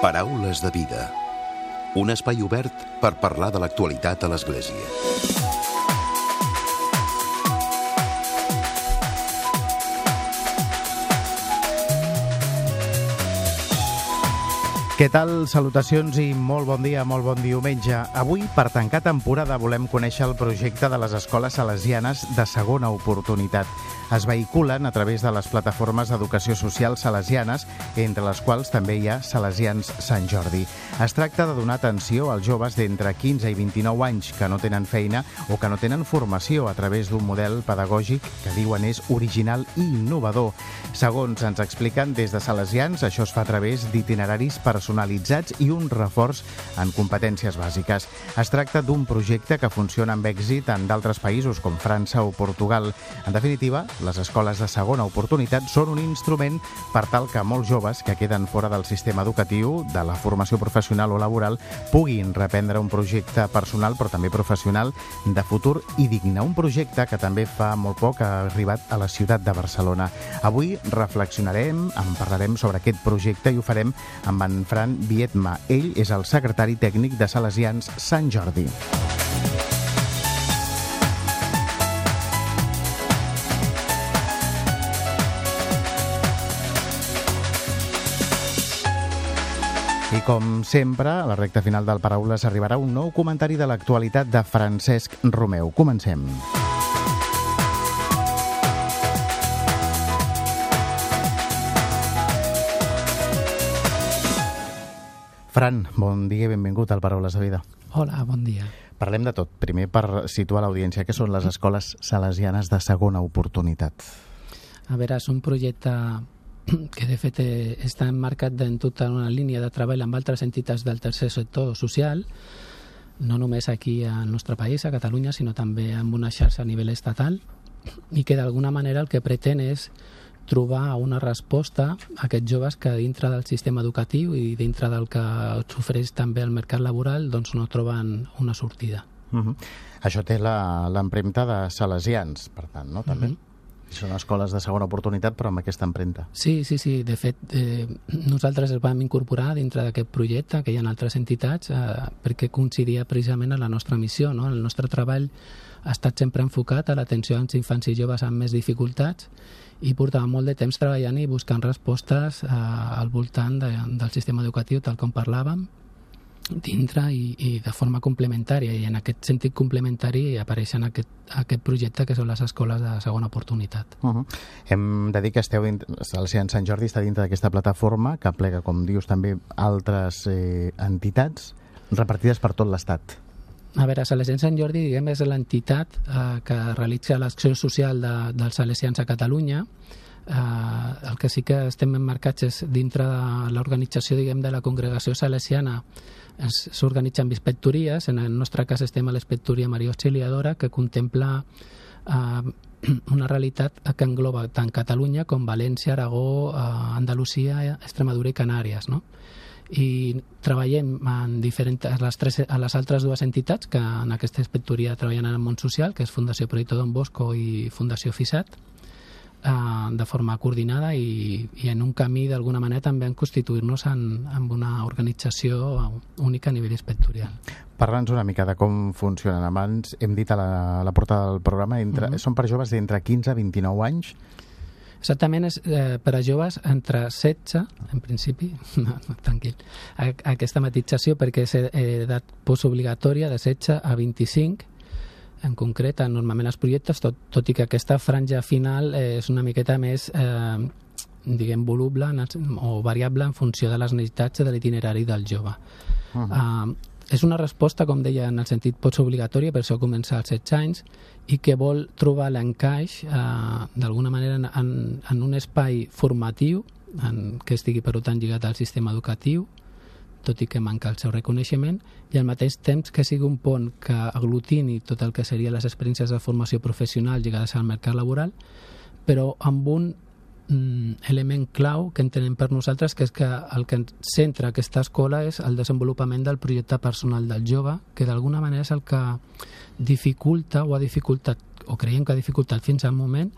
Paraules de vida. Un espai obert per parlar de l'actualitat a l'Església. Què tal? Salutacions i molt bon dia, molt bon diumenge. Avui, per tancar temporada, volem conèixer el projecte de les escoles salesianes de segona oportunitat. Es vehiculen a través de les plataformes d'educació social salesianes, entre les quals també hi ha Salesians Sant Jordi. Es tracta de donar atenció als joves d'entre 15 i 29 anys que no tenen feina o que no tenen formació a través d'un model pedagògic que diuen és original i innovador. Segons ens expliquen des de Salesians, això es fa a través d'itineraris personalitzats i un reforç en competències bàsiques. Es tracta d'un projecte que funciona amb èxit en d'altres països com França o Portugal. En definitiva, les escoles de segona oportunitat són un instrument per tal que molts joves que queden fora del sistema educatiu, de la formació professional o laboral, puguin reprendre un projecte personal però també professional de futur i digne. Un projecte que també fa molt poc ha arribat a la ciutat de Barcelona. Avui reflexionarem, en parlarem sobre aquest projecte i ho farem amb en Fran Vietma. Ell és el secretari tècnic de Salesians Sant Jordi. Com sempre, a la recta final del Paraules arribarà un nou comentari de l'actualitat de Francesc Romeu. Comencem. Fran, bon dia i benvingut al Paraules de Vida. Hola, bon dia. Parlem de tot. Primer, per situar l'audiència, què són les escoles salesianes de segona oportunitat? A veure, és un projecte que de fet eh, està emmarcat en tota una línia de treball amb altres entitats del tercer sector social, no només aquí al nostre país, a Catalunya, sinó també amb una xarxa a nivell estatal, i que d'alguna manera el que pretén és trobar una resposta a aquests joves que dintre del sistema educatiu i dintre del que s'ofereix també al mercat laboral doncs no troben una sortida. Uh -huh. Això té l'empremta de salesians, per tant, no? També? Uh -huh. Són escoles de segona oportunitat, però amb aquesta empremta. Sí, sí, sí. De fet, eh, nosaltres es vam incorporar dintre d'aquest projecte, que hi ha altres entitats, eh, perquè coincidia precisament a la nostra missió. No? El nostre treball ha estat sempre enfocat a l'atenció als infants i joves amb més dificultats i portava molt de temps treballant i buscant respostes eh, al voltant de, del sistema educatiu, tal com parlàvem, dintre i, i de forma complementària i en aquest sentit complementari apareixen aquest, aquest projecte que són les escoles de segona oportunitat. Uh -huh. Hem de dir que esteu dins, el Sant Jordi està dintre d'aquesta plataforma que plega, com dius, també altres eh, entitats repartides per tot l'Estat. A veure, Salesians Sant Jordi, diguem, és l'entitat eh, que realitza l'acció social de, dels salesians a Catalunya. Eh, el que sí que estem emmarcats és dintre de l'organització, diguem, de la congregació salesiana s'organitza amb inspectories, en el nostre cas estem a l'inspectoria Maria Auxiliadora, que contempla eh, una realitat que engloba tant Catalunya com València, Aragó, eh, Andalusia, Extremadura i Canàries, no? i treballem en diferents, les tres, a les altres dues entitats que en aquesta inspectoria treballen en el món social, que és Fundació Proyecto Don Bosco i Fundació FISAT, eh, de forma coordinada i, i en un camí d'alguna manera també en constituir-nos en, en una organització única a nivell inspectorial. Parla'ns una mica de com funcionen. Abans hem dit a la, a la porta del programa, entre, uh -huh. són per joves d'entre 15 i 29 anys Exactament és eh, per a joves entre 16, en principi, no, no, tranquil, a, a aquesta matització perquè és eh, edat postobligatòria de 16 a 25, en concret, normalment els projectes, tot, tot i que aquesta franja final eh, és una miqueta més, eh, diguem, voluble o variable en funció de les necessitats de l'itinerari del jove. Uh -huh. uh, és una resposta, com deia, en el sentit postobligatòria, per això comença als 16 anys, i que vol trobar l'encaix eh, d'alguna manera en, en, en un espai formatiu en, que estigui per tant lligat al sistema educatiu, tot i que manca el seu reconeixement, i al mateix temps que sigui un pont que aglutini tot el que serien les experiències de formació professional lligades al mercat laboral, però amb un mm, element clau que entenem per nosaltres que és que el que centra aquesta escola és el desenvolupament del projecte personal del jove, que d'alguna manera és el que dificulta o ha dificultat o creiem que ha dificultat fins al moment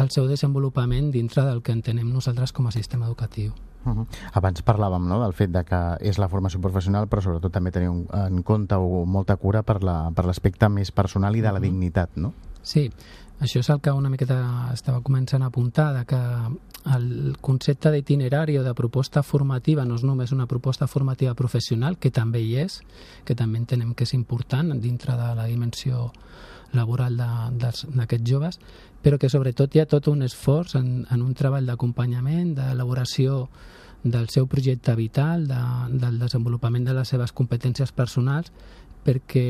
el seu desenvolupament dintre del que entenem nosaltres com a sistema educatiu. Uh -huh. Abans parlàvem no, del fet de que és la formació professional, però sobretot també tenir un, en compte o molta cura per l'aspecte la, per més personal i de la uh -huh. dignitat, no? Sí, això és el que una miqueta estava començant a apuntar, de que el concepte d'itinerari o de proposta formativa no és només una proposta formativa professional, que també hi és, que també entenem que és important dintre de la dimensió laboral d'aquests joves, però que sobretot hi ha tot un esforç en, en un treball d'acompanyament, d'elaboració del seu projecte vital, de, del desenvolupament de les seves competències personals, perquè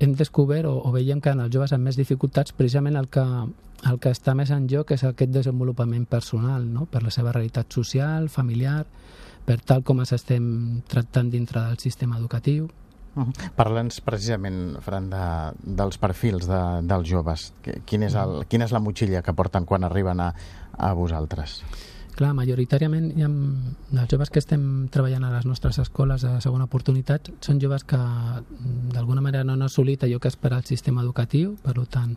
hem descobert o, o veiem que en els joves amb més dificultats precisament el que, el que està més en joc és aquest desenvolupament personal, no? per la seva realitat social, familiar, per tal com es estem tractant dintre del sistema educatiu. -huh. Parla'ns precisament, Fran, de, dels perfils de, dels joves. Quin és el, quina és la motxilla que porten quan arriben a, a vosaltres? Clar, majoritàriament hi ha, els joves que estem treballant a les nostres escoles de segona oportunitat són joves que d'alguna manera no han assolit allò que espera el sistema educatiu, per tant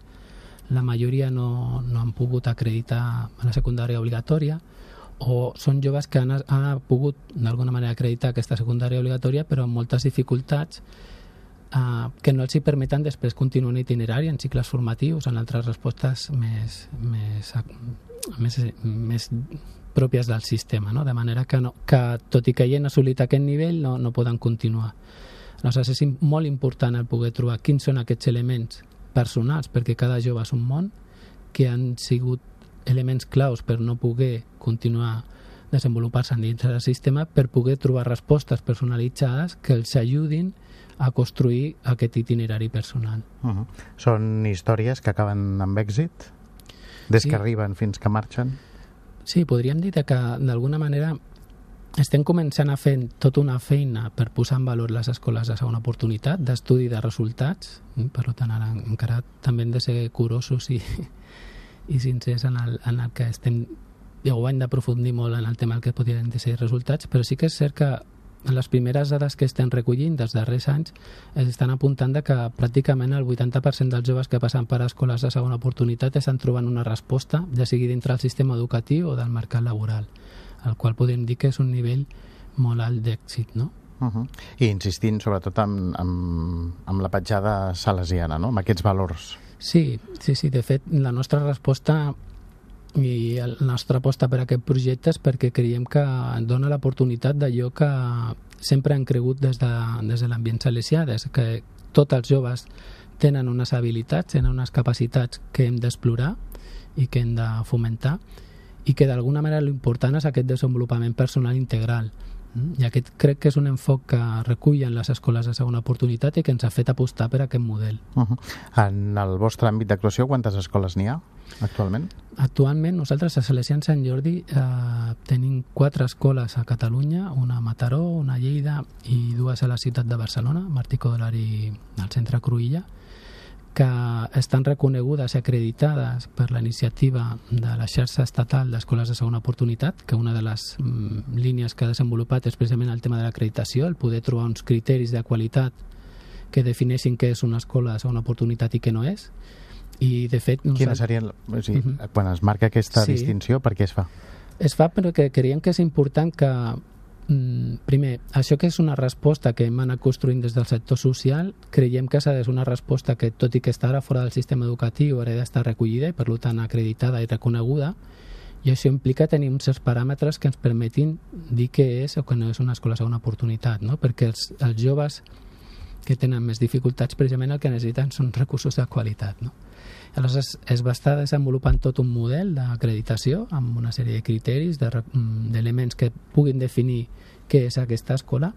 la majoria no, no han pogut acreditar a la secundària obligatòria o són joves que han, han pogut d'alguna manera acreditar aquesta secundària obligatòria però amb moltes dificultats eh, que no els hi permeten després continuar un itinerari en cicles formatius, en altres respostes més, més, més, més pròpies del sistema, no? de manera que, no, que tot i que hagin assolit aquest nivell no, no poden continuar. Aleshores és molt important el poder trobar quins són aquests elements personals, perquè cada jove és un món, que han sigut elements claus per no poder continuar desenvolupar-se dins del sistema per poder trobar respostes personalitzades que els ajudin a construir aquest itinerari personal. Uh -huh. Són històries que acaben amb èxit? Des sí. que arriben fins que marxen? Sí, podríem dir que d'alguna manera estem començant a fer tota una feina per posar en valor les escoles de segona oportunitat, d'estudi de resultats, per tant ara encara també hem de ser curosos i, i sincers en el, en el que estem ho hem d'aprofundir molt en el tema que podrien ser resultats, però sí que és cert que les primeres dades que estem recollint dels darrers anys es estan apuntant de que pràcticament el 80% dels joves que passen per escoles de segona oportunitat estan trobant una resposta, ja sigui dintre del sistema educatiu o del mercat laboral, el qual podem dir que és un nivell molt alt d'èxit, no? Uh -huh. I insistint sobretot amb, amb, amb la petjada salesiana, no? amb aquests valors. Sí, sí, sí. De fet, la nostra resposta i la nostra aposta per aquest projecte és perquè creiem que dona l'oportunitat d'allò que sempre han cregut des de, des de l'ambient salesià, des que tots els joves tenen unes habilitats, tenen unes capacitats que hem d'explorar i que hem de fomentar i que d'alguna manera l'important és aquest desenvolupament personal integral i aquest crec que és un enfoc que recullen les escoles de segona oportunitat i que ens ha fet apostar per aquest model. Uh -huh. En el vostre àmbit d'actuació, quantes escoles n'hi ha actualment? Actualment nosaltres a Salesian Sant Jordi eh, tenim quatre escoles a Catalunya, una a Mataró, una a Lleida i dues a la ciutat de Barcelona, Martí Codolari al centre Cruïlla, que estan reconegudes i acreditades per la iniciativa de la xarxa estatal d'escoles de segona oportunitat, que una de les mm, línies que ha desenvolupat és precisament el tema de l'acreditació, el poder trobar uns criteris de qualitat que defineixin què és una escola de segona oportunitat i què no és. I, de fet... Quina seria... O sigui, uh mhm. -huh. Quan es marca aquesta sí. distinció, per què es fa? Es fa perquè creiem que és important que primer, això que és una resposta que hem anat construint des del sector social, creiem que ser una resposta que, tot i que està ara fora del sistema educatiu, hauria d'estar recollida i, per tant, acreditada i reconeguda, i això implica tenir uns certs paràmetres que ens permetin dir què és o que no és una escola segona oportunitat, no? perquè els, els joves que tenen més dificultats precisament el que necessiten són recursos de qualitat. No? Aleshores, es va estar desenvolupant tot un model d'acreditació amb una sèrie de criteris, mm, d'elements que puguin definir què és aquesta escola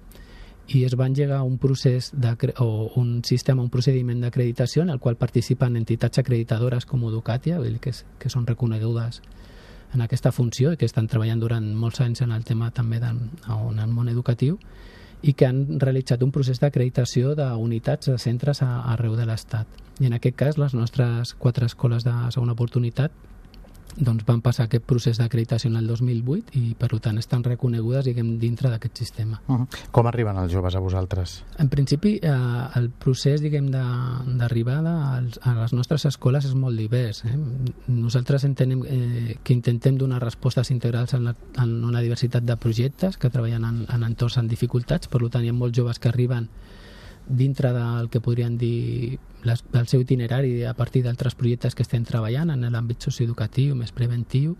i es va engegar un procés o un sistema, un procediment d'acreditació en el qual participen entitats acreditadores com Educatia, que, és, que són reconegudes en aquesta funció i que estan treballant durant molts anys en el tema també del, en el món educatiu i que han realitzat un procés d'acreditació d'unitats de centres arreu de l'Estat. I en aquest cas, les nostres quatre escoles de segona oportunitat doncs van passar aquest procés d'acreditació en el 2008 i per tant estan reconegudes diguem, dintre d'aquest sistema. Uh -huh. Com arriben els joves a vosaltres? En principi eh, el procés diguem d'arribada a les nostres escoles és molt divers. Eh? Nosaltres entenem eh, que intentem donar respostes integrals en, la, en una diversitat de projectes que treballen en, en entorns amb dificultats, per tant hi ha molts joves que arriben dintre del que podrien dir les, el seu itinerari a partir d'altres projectes que estem treballant en l'àmbit socioeducatiu, més preventiu,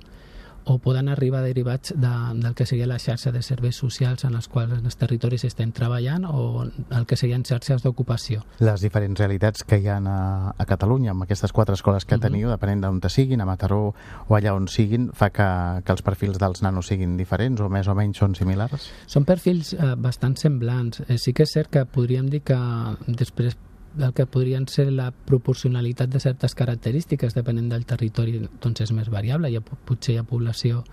o poden arribar derivats de, del que seria la xarxa de serveis socials en els quals en els territoris estem treballant o el que serien xarxes d'ocupació. Les diferents realitats que hi ha a, a Catalunya amb aquestes quatre escoles que uh -huh. teniu, depenent d'on te siguin, a Mataró o allà on siguin, fa que, que els perfils dels nanos siguin diferents o més o menys són similars? Són perfils eh, bastant semblants. Eh, sí que és cert que podríem dir que després del que podrien ser la proporcionalitat de certes característiques depenent del territori doncs és més variable, hi ha, potser hi ha població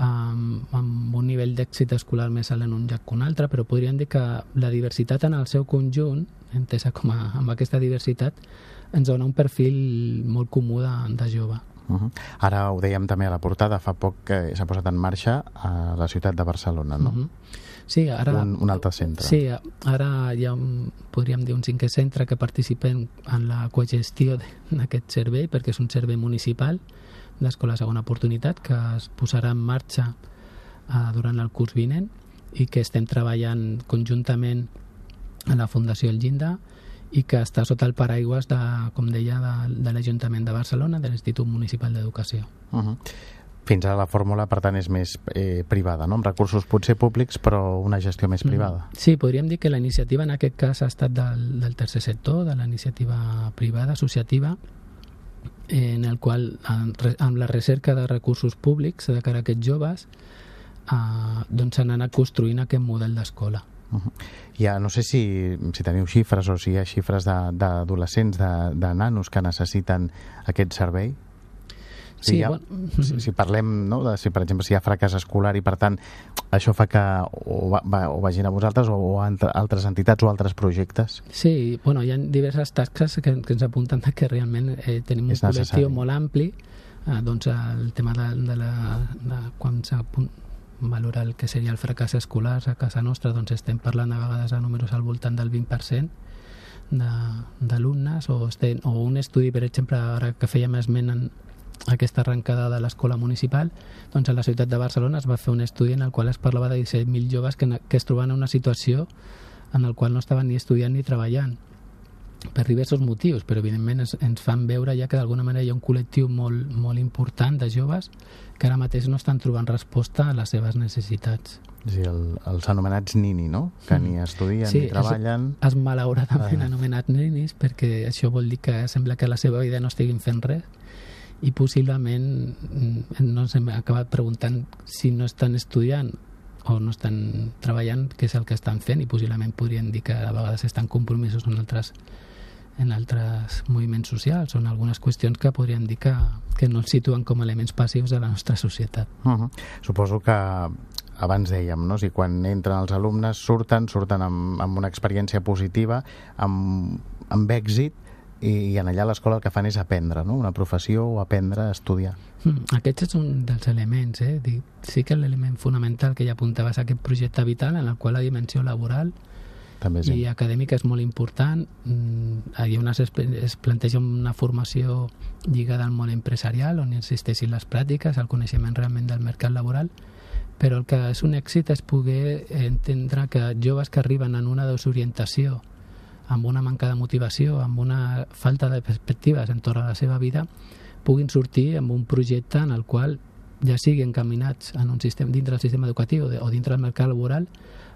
um, amb un nivell d'èxit escolar més alt en un lloc que un altre, però podríem dir que la diversitat en el seu conjunt, entesa com a, amb aquesta diversitat, ens dona un perfil molt comú de, de jove. Uh -huh. Ara ho dèiem també a la portada, fa poc que s'ha posat en marxa a la ciutat de Barcelona, no? Uh -huh. Sí, ara... Un, un altre centre. Sí, ara hi ha, un, podríem dir, un cinquè centre que participen en la cogestió d'aquest servei, perquè és un servei municipal d'Escola Segona Oportunitat que es posarà en marxa eh, durant el curs vinent i que estem treballant conjuntament a la Fundació El Llinda i que està sota el paraigües de, com deia, de, de l'Ajuntament de Barcelona, de l'Institut Municipal d'Educació. Uh -huh. Fins ara la fórmula, per tant, és més eh, privada, no? amb recursos potser públics, però una gestió més mm. privada. Sí, podríem dir que la iniciativa en aquest cas ha estat del, del tercer sector, de la iniciativa privada, associativa, en el qual, amb la recerca de recursos públics de cara a aquests joves, eh, doncs s'han anat construint aquest model d'escola. Uh -huh. Ja no sé si, si teniu xifres o si hi ha xifres d'adolescents, de, de, de nanos que necessiten aquest servei. Sí, si, ha, bon... si, si parlem, no, de, si per exemple si hi ha fracàs escolar i per tant això fa que o, va, o vagin a vosaltres o, o a altres entitats o altres projectes? Sí, bueno, hi ha diverses tasques que, que ens apunten que realment eh, tenim un col·lectiu molt ampli eh, doncs el tema de, de, la, de quan valora el que seria el fracàs escolar a casa nostra, doncs estem parlant a vegades a números al voltant del 20% d'alumnes o, estem, o un estudi, per exemple, ara que fèiem esment en, aquesta arrencada de l'escola municipal, doncs a la ciutat de Barcelona es va fer un estudi en el qual es parlava de 17.000 joves que, que es trobaven en una situació en el qual no estaven ni estudiant ni treballant per diversos motius, però evidentment ens, ens fan veure ja que d'alguna manera hi ha un col·lectiu molt, molt important de joves que ara mateix no estan trobant resposta a les seves necessitats. Sí, el, els anomenats nini, no? Que mm. ni estudien sí, ni treballen. Sí, és malauradament ah. anomenat ninis perquè això vol dir que sembla que la seva vida no estiguin fent res i possiblement mm, no ens hem acabat preguntant si no estan estudiant o no estan treballant, què és el que estan fent i possiblement podrien dir que a vegades estan compromisos en altres, en altres moviments socials o en algunes qüestions que podrien dir que, que no els situen com a elements passius de la nostra societat. Uh -huh. Suposo que abans dèiem, no? si quan entren els alumnes surten, surten amb, amb una experiència positiva, amb, amb èxit, i, i en allà l'escola el que fan és aprendre, no? una professió o aprendre a estudiar. Mm, aquest és un dels elements, eh? Dic, sí que l'element fonamental que ja apuntaves a aquest projecte vital en el qual la dimensió laboral també sí. i acadèmica és molt important. Mm, hi ha unes, es planteja una formació lligada al món empresarial on insisteixin les pràctiques, el coneixement realment del mercat laboral, però el que és un èxit és poder entendre que joves que arriben en una desorientació amb una manca de motivació, amb una falta de perspectives entorn a la seva vida, puguin sortir amb un projecte en el qual ja siguin encaminats en un sistema, dintre del sistema educatiu o dintre del mercat laboral,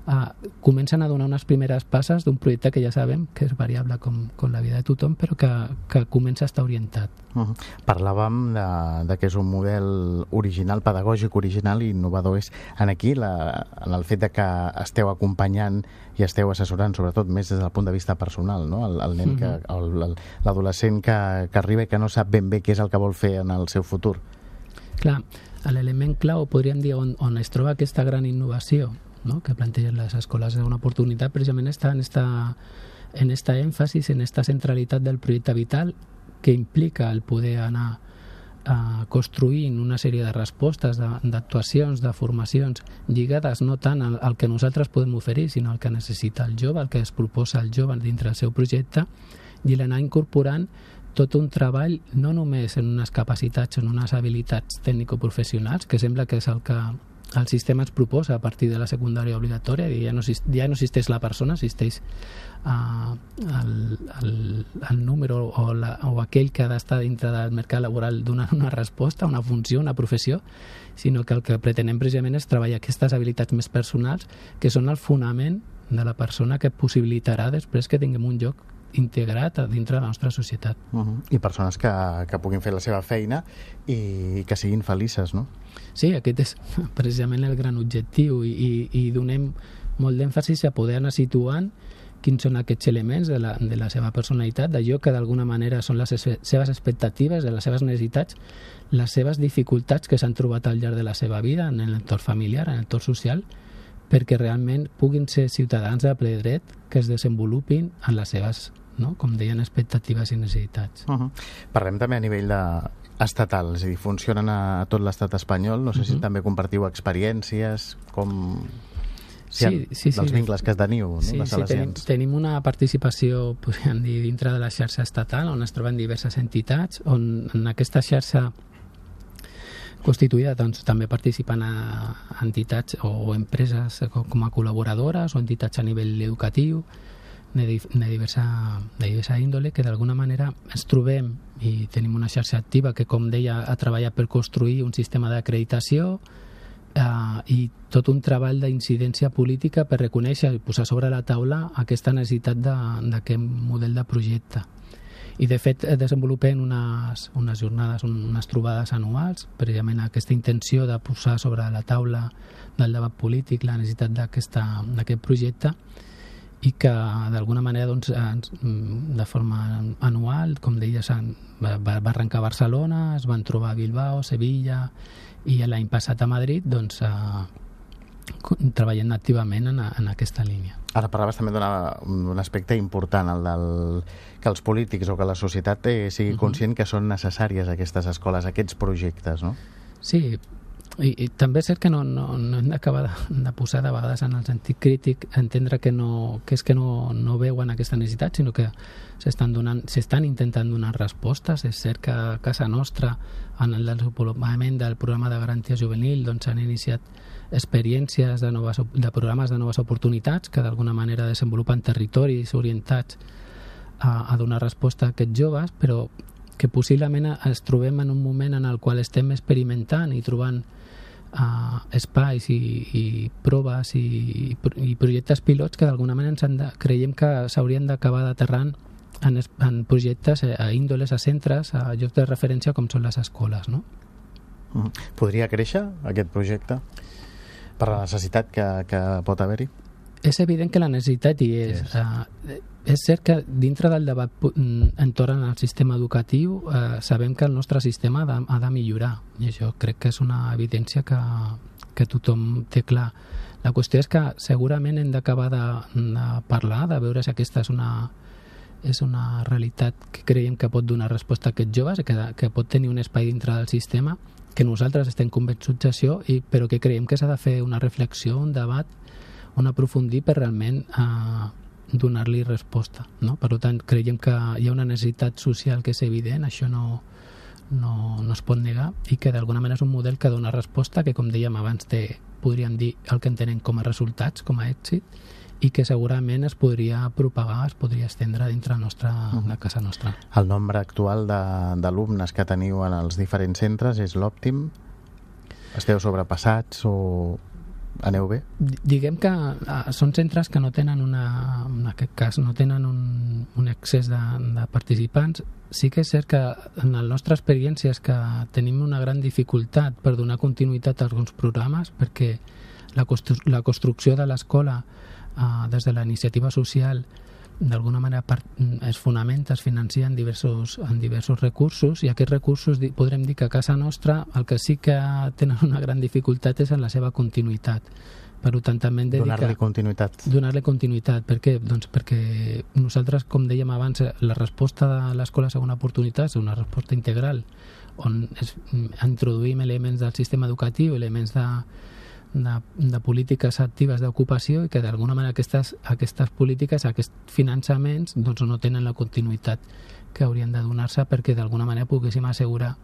eh, comencen a donar unes primeres passes d'un projecte que ja sabem que és variable com, com la vida de tothom, però que, que comença a estar orientat. Uh -huh. Parlàvem de, de que és un model original, pedagògic original i innovador. És en aquí, la, en el fet de que esteu acompanyant i esteu assessorant, sobretot més des del punt de vista personal, no? el, el nen, uh -huh. l'adolescent que, que arriba i que no sap ben bé què és el que vol fer en el seu futur. Clar, l'element clau, podríem dir, on, on es troba aquesta gran innovació ¿no? que plantegen les escoles una oportunitat precisament està en esta, en esta èmfasis, en esta centralitat del projecte vital que implica el poder anar eh, construint una sèrie de respostes, d'actuacions, de, de formacions, lligades no tant al, al que nosaltres podem oferir, sinó al que necessita el jove, el que es proposa el jove dintre del seu projecte, i l'anar incorporant tot un treball no només en unes capacitats, en unes habilitats tècnico-professionals, que sembla que és el que el sistema ens proposa a partir de la secundària obligatòria i ja no, ja no existeix la persona, existeix uh, el, el, el número o, la, o aquell que ha d'estar dintre del mercat laboral donant una resposta, una funció, una professió, sinó que el que pretenem precisament és treballar aquestes habilitats més personals que són el fonament de la persona que possibilitarà després que tinguem un lloc integrat a dintre de la nostra societat. Uh -huh. I persones que, que puguin fer la seva feina i que siguin felices, no? Sí, aquest és precisament el gran objectiu i, i, i donem molt d'èmfasis a poder anar situant quins són aquests elements de la, de la seva personalitat, d'allò que d'alguna manera són les seves expectatives, de les seves necessitats, les seves dificultats que s'han trobat al llarg de la seva vida en l'entorn familiar, en l'entorn social, perquè realment puguin ser ciutadans de ple dret que es desenvolupin en les seves no? com deien, expectatives i necessitats. Uh -huh. Parlem també a nivell de estatal, és a dir, funcionen a tot l'estat espanyol, no sé uh -huh. si també compartiu experiències, com... Si sí, sí, sí. Dels vincles que es teniu, no? Sí, sí, tenim, tenim una participació, podríem dir, dintre de la xarxa estatal, on es troben diverses entitats, on en aquesta xarxa constituïda doncs, també participen a entitats o empreses com a col·laboradores o entitats a nivell educatiu, de, de, diversa, de diversa índole que d'alguna manera ens trobem i tenim una xarxa activa que, com deia, ha treballat per construir un sistema d'acreditació eh, i tot un treball d'incidència política per reconèixer i posar sobre la taula aquesta necessitat d'aquest model de projecte. I, de fet, desenvolupem unes, unes jornades, unes trobades anuals, precisament aquesta intenció de posar sobre la taula del debat polític la necessitat d'aquest projecte i que d'alguna manera doncs, mm, de forma anual, com deies, va, va arrencar a Barcelona, es van trobar a Bilbao, Sevilla i l'any passat a Madrid doncs, eh, treballant activament en, en aquesta línia. Ara parlaves també d'un aspecte important, el del, que els polítics o que la societat eh, sigui uh -huh. conscient que són necessàries aquestes escoles, aquests projectes, no? Sí, i, i també és cert que no, no, no hem d'acabar de, de posar de vegades en el sentit crític entendre que, no, que és que no, no veuen aquesta necessitat, sinó que s'estan donant s'estan intentant donar respostes. És cert que a casa nostra, en el desenvolupament del programa de garantia juvenil, doncs s'han iniciat experiències de, noves, de programes de noves oportunitats que d'alguna manera desenvolupen territoris orientats a, a donar resposta a aquests joves, però que possiblement ens trobem en un moment en el qual estem experimentant i trobant uh, espais i, i proves i, i projectes pilots que d'alguna manera ens han de, creiem que s'haurien d'acabar d'aterrant en, en projectes a índoles, a centres, a llocs de referència com són les escoles. No? Mm. Podria créixer aquest projecte per la necessitat que, que pot haver-hi? És evident que la necessitat hi és. Yes. Uh, és cert que dintre del debat mm, entorn al sistema educatiu eh, sabem que el nostre sistema ha de, ha de millorar i això crec que és una evidència que, que tothom té clar. La qüestió és que segurament hem d'acabar de, de parlar, de veure si aquesta és una, és una realitat que creiem que pot donar resposta a aquests joves, que, que pot tenir un espai dintre del sistema, que nosaltres estem convençuts d'això, però que creiem que s'ha de fer una reflexió, un debat, on aprofundir per realment eh, donar-li resposta. No? Per tant, creiem que hi ha una necessitat social que és evident, això no, no, no es pot negar, i que d'alguna manera és un model que dona resposta, que com dèiem abans té, podríem dir el que entenem com a resultats, com a èxit, i que segurament es podria propagar, es podria estendre dintre nostra, uh -huh. de casa nostra. El nombre actual d'alumnes que teniu en els diferents centres és l'òptim? Esteu sobrepassats o aneu bé? Diguem que uh, són centres que no tenen una, en aquest cas no tenen un, un excés de, de participants sí que és cert que en la nostra experiència és que tenim una gran dificultat per donar continuïtat a alguns programes perquè la, constru la construcció de l'escola uh, des de la iniciativa social d'alguna manera es fonamenta, es financia en diversos, en diversos recursos i aquests recursos podrem dir que a casa nostra el que sí que tenen una gran dificultat és en la seva continuïtat. Per tant també hem de donar-li continuïtat. donar-li continuïtat, per què? Doncs perquè nosaltres, com dèiem abans la resposta de l'escola segona oportunitat és una resposta integral on es, introduïm elements del sistema educatiu, elements de, de, de polítiques actives d'ocupació i que d'alguna manera aquestes, aquestes polítiques, aquests finançaments doncs no tenen la continuïtat que haurien de donar-se perquè d'alguna manera poguéssim assegurar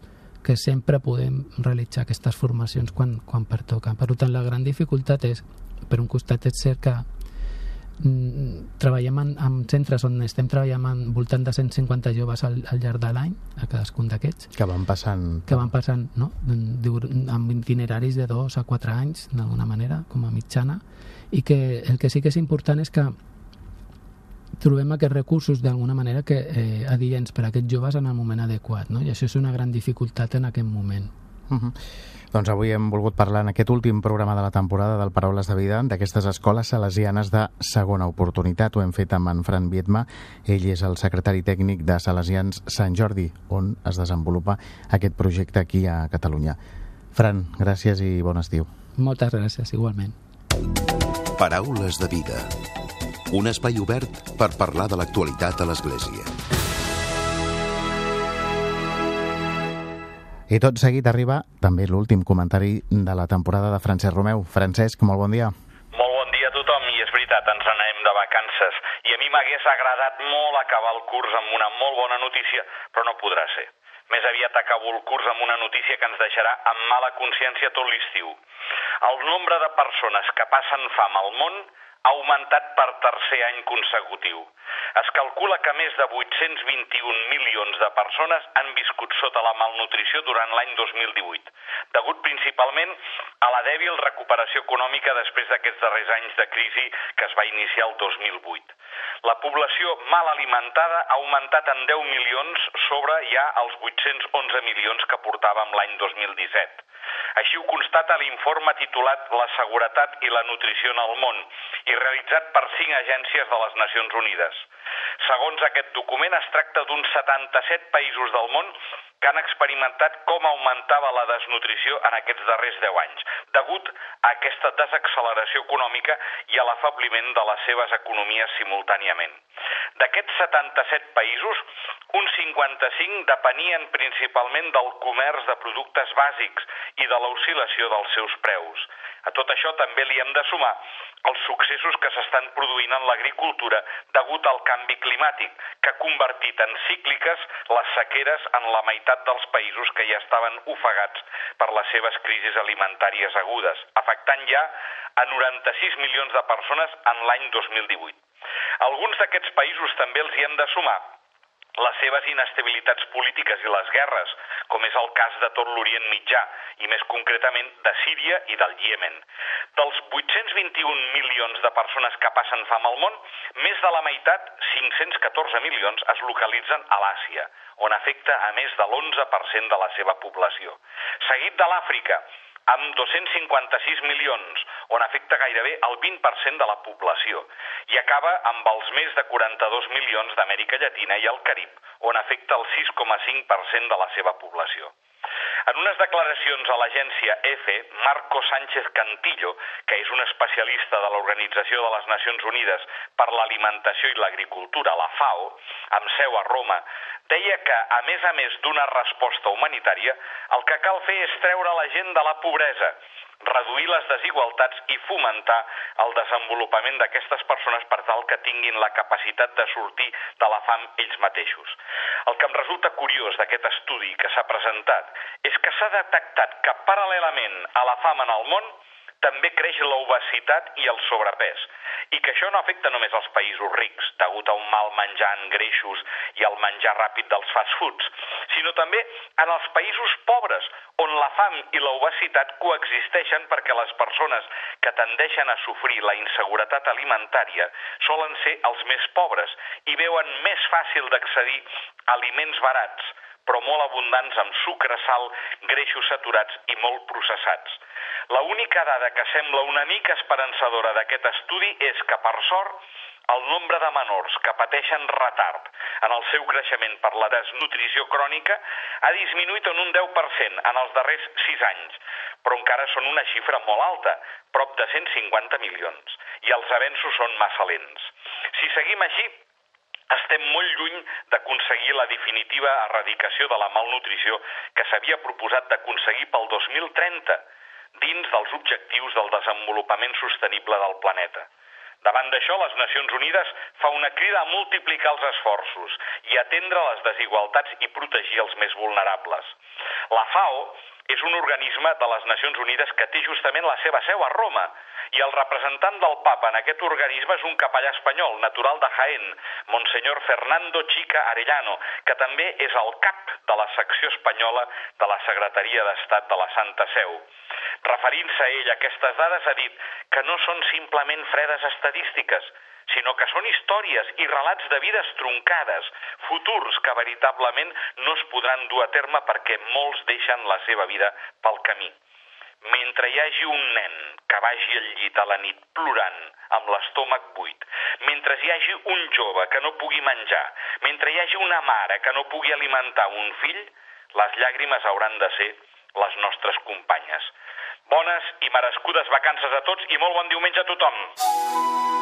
que sempre podem realitzar aquestes formacions quan, quan pertoca. Per tant, la gran dificultat és, per un costat, és cert que treballem en, en centres on estem treballant en voltant de 150 joves al, al llarg de l'any, a cadascun d'aquests. Que van passant... Que van passant, no?, amb itineraris de dos a quatre anys, d'alguna manera, com a mitjana, i que el que sí que és important és que trobem aquests recursos d'alguna manera que eh, adients per a aquests joves en el moment adequat, no? i això és una gran dificultat en aquest moment. Uh -huh. Doncs avui hem volgut parlar en aquest últim programa de la temporada del Paraules de Vida d'aquestes escoles salesianes de segona oportunitat. Ho hem fet amb en Fran Vietma. Ell és el secretari tècnic de Salesians Sant Jordi, on es desenvolupa aquest projecte aquí a Catalunya. Fran, gràcies i bon estiu. Moltes gràcies, igualment. Paraules de Vida un espai obert per parlar de l'actualitat a l'Església. I tot seguit arriba també l'últim comentari de la temporada de Francesc Romeu. Francesc, molt bon dia. Molt bon dia a tothom i és veritat, ens anem de vacances i a mi m'hagués agradat molt acabar el curs amb una molt bona notícia, però no podrà ser. Més aviat acabo el curs amb una notícia que ens deixarà amb mala consciència tot l'estiu. El nombre de persones que passen fam al món ha augmentat per tercer any consecutiu. Es calcula que més de 821 milions de persones han viscut sota la malnutrició durant l'any 2018, degut principalment a la dèbil recuperació econòmica després d'aquests darrers anys de crisi que es va iniciar el 2008. La població mal alimentada ha augmentat en 10 milions sobre ja els 811 milions que portàvem l'any 2017. Així ho constata l'informe titulat La seguretat i la nutrició en el món i realitzat per cinc agències de les Nacions Unides. Segons aquest document, es tracta d'uns 77 països del món que han experimentat com augmentava la desnutrició en aquests darrers 10 anys, degut a aquesta desacceleració econòmica i a l'afabliment de les seves economies simultàniament. D'aquests 77 països, uns 55 depenien principalment del comerç de productes bàsics i de l'oscil·lació dels seus preus. A tot això també li hem de sumar els successos que s'estan produint en l'agricultura degut al canvi climàtic, que ha convertit en cícliques les sequeres en la meitat dels països que ja estaven ofegats per les seves crisis alimentàries agudes, afectant ja a 96 milions de persones en l'any 2018. Alguns d'aquests països també els hi hem de sumar les seves inestabilitats polítiques i les guerres, com és el cas de tot l'Orient Mitjà, i més concretament de Síria i del Iemen. Dels 821 milions de persones que passen fam al món, més de la meitat, 514 milions, es localitzen a l'Àsia, on afecta a més de l'11% de la seva població. Seguit de l'Àfrica, amb 256 milions, on afecta gairebé el 20% de la població, i acaba amb els més de 42 milions d'Amèrica Llatina i el Carib, on afecta el 6,5% de la seva població. En unes declaracions a l'agència EFE, Marco Sánchez Cantillo, que és un especialista de l'Organització de les Nacions Unides per l'Alimentació i l'Agricultura, la FAO, amb seu a Roma, deia que, a més a més d'una resposta humanitària, el que cal fer és treure la gent de la pobresa, reduir les desigualtats i fomentar el desenvolupament d'aquestes persones per tal que tinguin la capacitat de sortir de la fam ells mateixos. El que em resulta curiós d'aquest estudi que s'ha presentat és que s'ha detectat que paral·lelament a la fam en el món també creix l'obesitat i el sobrepès, i que això no afecta només els països rics, degut a un mal menjar en greixos i al menjar ràpid dels fast foods, sinó també en els països pobres, on la fam i l'obesitat coexisteixen perquè les persones que tendeixen a sofrir la inseguretat alimentària solen ser els més pobres i veuen més fàcil d'accedir a aliments barats, però molt abundants amb sucre, sal, greixos saturats i molt processats. La única dada que sembla una mica esperançadora d'aquest estudi és que, per sort, el nombre de menors que pateixen retard en el seu creixement per la desnutrició crònica ha disminuït en un 10% en els darrers 6 anys, però encara són una xifra molt alta, prop de 150 milions, i els avenços són massa lents. Si seguim així, estem molt lluny d'aconseguir la definitiva erradicació de la malnutrició que s'havia proposat d'aconseguir pel 2030 dins dels objectius del desenvolupament sostenible del planeta. Davant d'això, les Nacions Unides fa una crida a multiplicar els esforços i atendre les desigualtats i protegir els més vulnerables. La FAO és un organisme de les Nacions Unides que té justament la seva seu a Roma i el representant del papa en aquest organisme és un capellà espanyol, natural de Jaén, Monsenyor Fernando Chica Arellano, que també és el cap de la secció espanyola de la Secretaria d'Estat de la Santa Seu. Referint-se a ell aquestes dades ha dit que no són simplement fredes estadístiques, sinó que són històries i relats de vides truncades, futurs que veritablement no es podran dur a terme perquè molts deixen la seva vida pel camí mentre hi hagi un nen que vagi al llit a la nit plorant amb l'estómac buit, mentre hi hagi un jove que no pugui menjar, mentre hi hagi una mare que no pugui alimentar un fill, les llàgrimes hauran de ser les nostres companyes. Bones i merescudes vacances a tots i molt bon diumenge a tothom!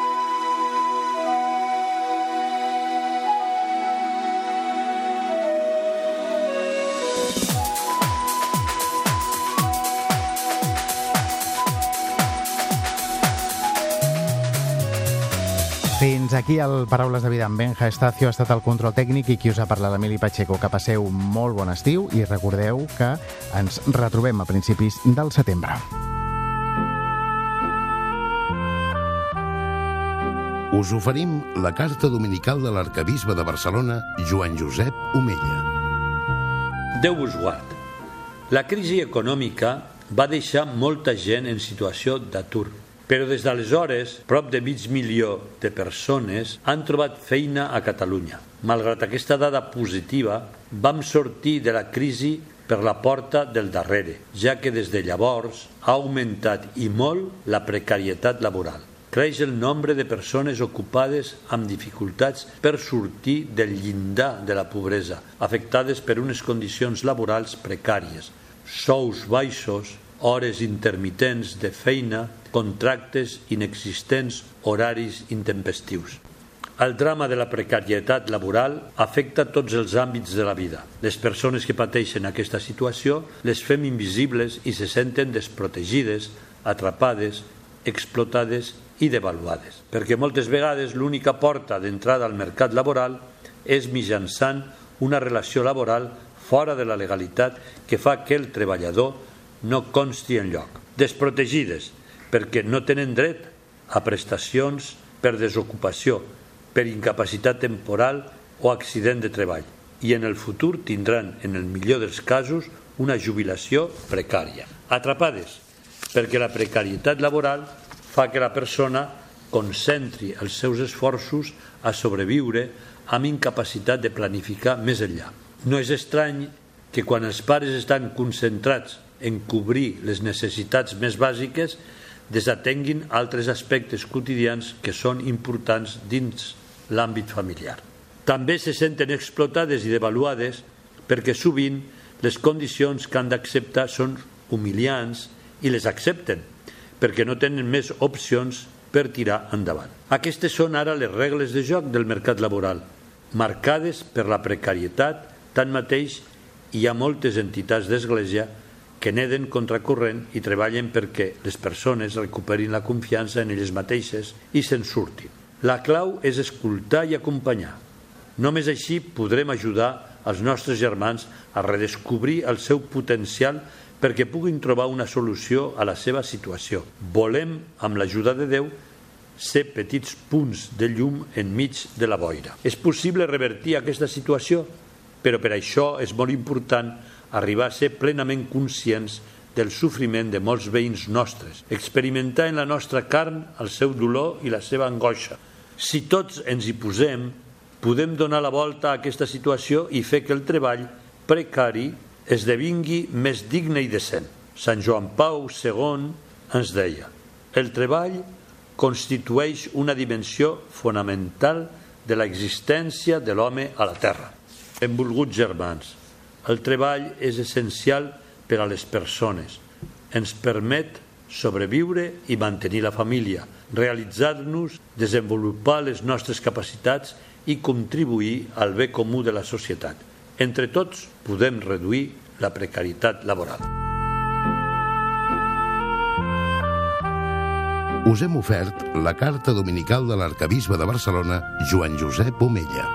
Fins aquí el Paraules de Vida amb Benja Estacio ha estat el control tècnic i qui us ha parlat l'Emili Pacheco. Que passeu molt bon estiu i recordeu que ens retrobem a principis del setembre. Us oferim la carta dominical de l'arcabisbe de Barcelona, Joan Josep Omella. Déu vos guard. La crisi econòmica va deixar molta gent en situació d'atur però des d'aleshores, prop de mig milió de persones han trobat feina a Catalunya. Malgrat aquesta dada positiva, vam sortir de la crisi per la porta del darrere, ja que des de llavors ha augmentat i molt la precarietat laboral. Creix el nombre de persones ocupades amb dificultats per sortir del llindar de la pobresa, afectades per unes condicions laborals precàries, sous baixos, hores intermitents de feina, contractes inexistents, horaris intempestius. El drama de la precarietat laboral afecta tots els àmbits de la vida. Les persones que pateixen aquesta situació les fem invisibles i se senten desprotegides, atrapades, explotades i devaluades. Perquè moltes vegades l'única porta d'entrada al mercat laboral és mitjançant una relació laboral fora de la legalitat que fa que el treballador no consti en lloc. Desprotegides, perquè no tenen dret a prestacions per desocupació, per incapacitat temporal o accident de treball i en el futur tindran, en el millor dels casos, una jubilació precària. Atrapades, perquè la precarietat laboral fa que la persona concentri els seus esforços a sobreviure amb incapacitat de planificar més enllà. No és estrany que quan els pares estan concentrats en cobrir les necessitats més bàsiques desatenguin altres aspectes quotidians que són importants dins l'àmbit familiar. També se senten explotades i devaluades perquè sovint les condicions que han d'acceptar són humiliants i les accepten perquè no tenen més opcions per tirar endavant. Aquestes són ara les regles de joc del mercat laboral, marcades per la precarietat, tanmateix hi ha moltes entitats d'església que neden contracorrent i treballen perquè les persones recuperin la confiança en elles mateixes i se'n surtin. La clau és escoltar i acompanyar. Només així podrem ajudar els nostres germans a redescobrir el seu potencial perquè puguin trobar una solució a la seva situació. Volem, amb l'ajuda de Déu, ser petits punts de llum enmig de la boira. És possible revertir aquesta situació, però per això és molt important arribar a ser plenament conscients del sofriment de molts veïns nostres, experimentar en la nostra carn el seu dolor i la seva angoixa. Si tots ens hi posem, podem donar la volta a aquesta situació i fer que el treball precari esdevingui més digne i decent. Sant Joan Pau II ens deia el treball constitueix una dimensió fonamental de l'existència de l'home a la terra. Benvolguts germans, el treball és essencial per a les persones. Ens permet sobreviure i mantenir la família, realitzar-nos, desenvolupar les nostres capacitats i contribuir al bé comú de la societat. Entre tots podem reduir la precarietat laboral. Us hem ofert la carta dominical de l'arcabisbe de Barcelona, Joan Josep Omella.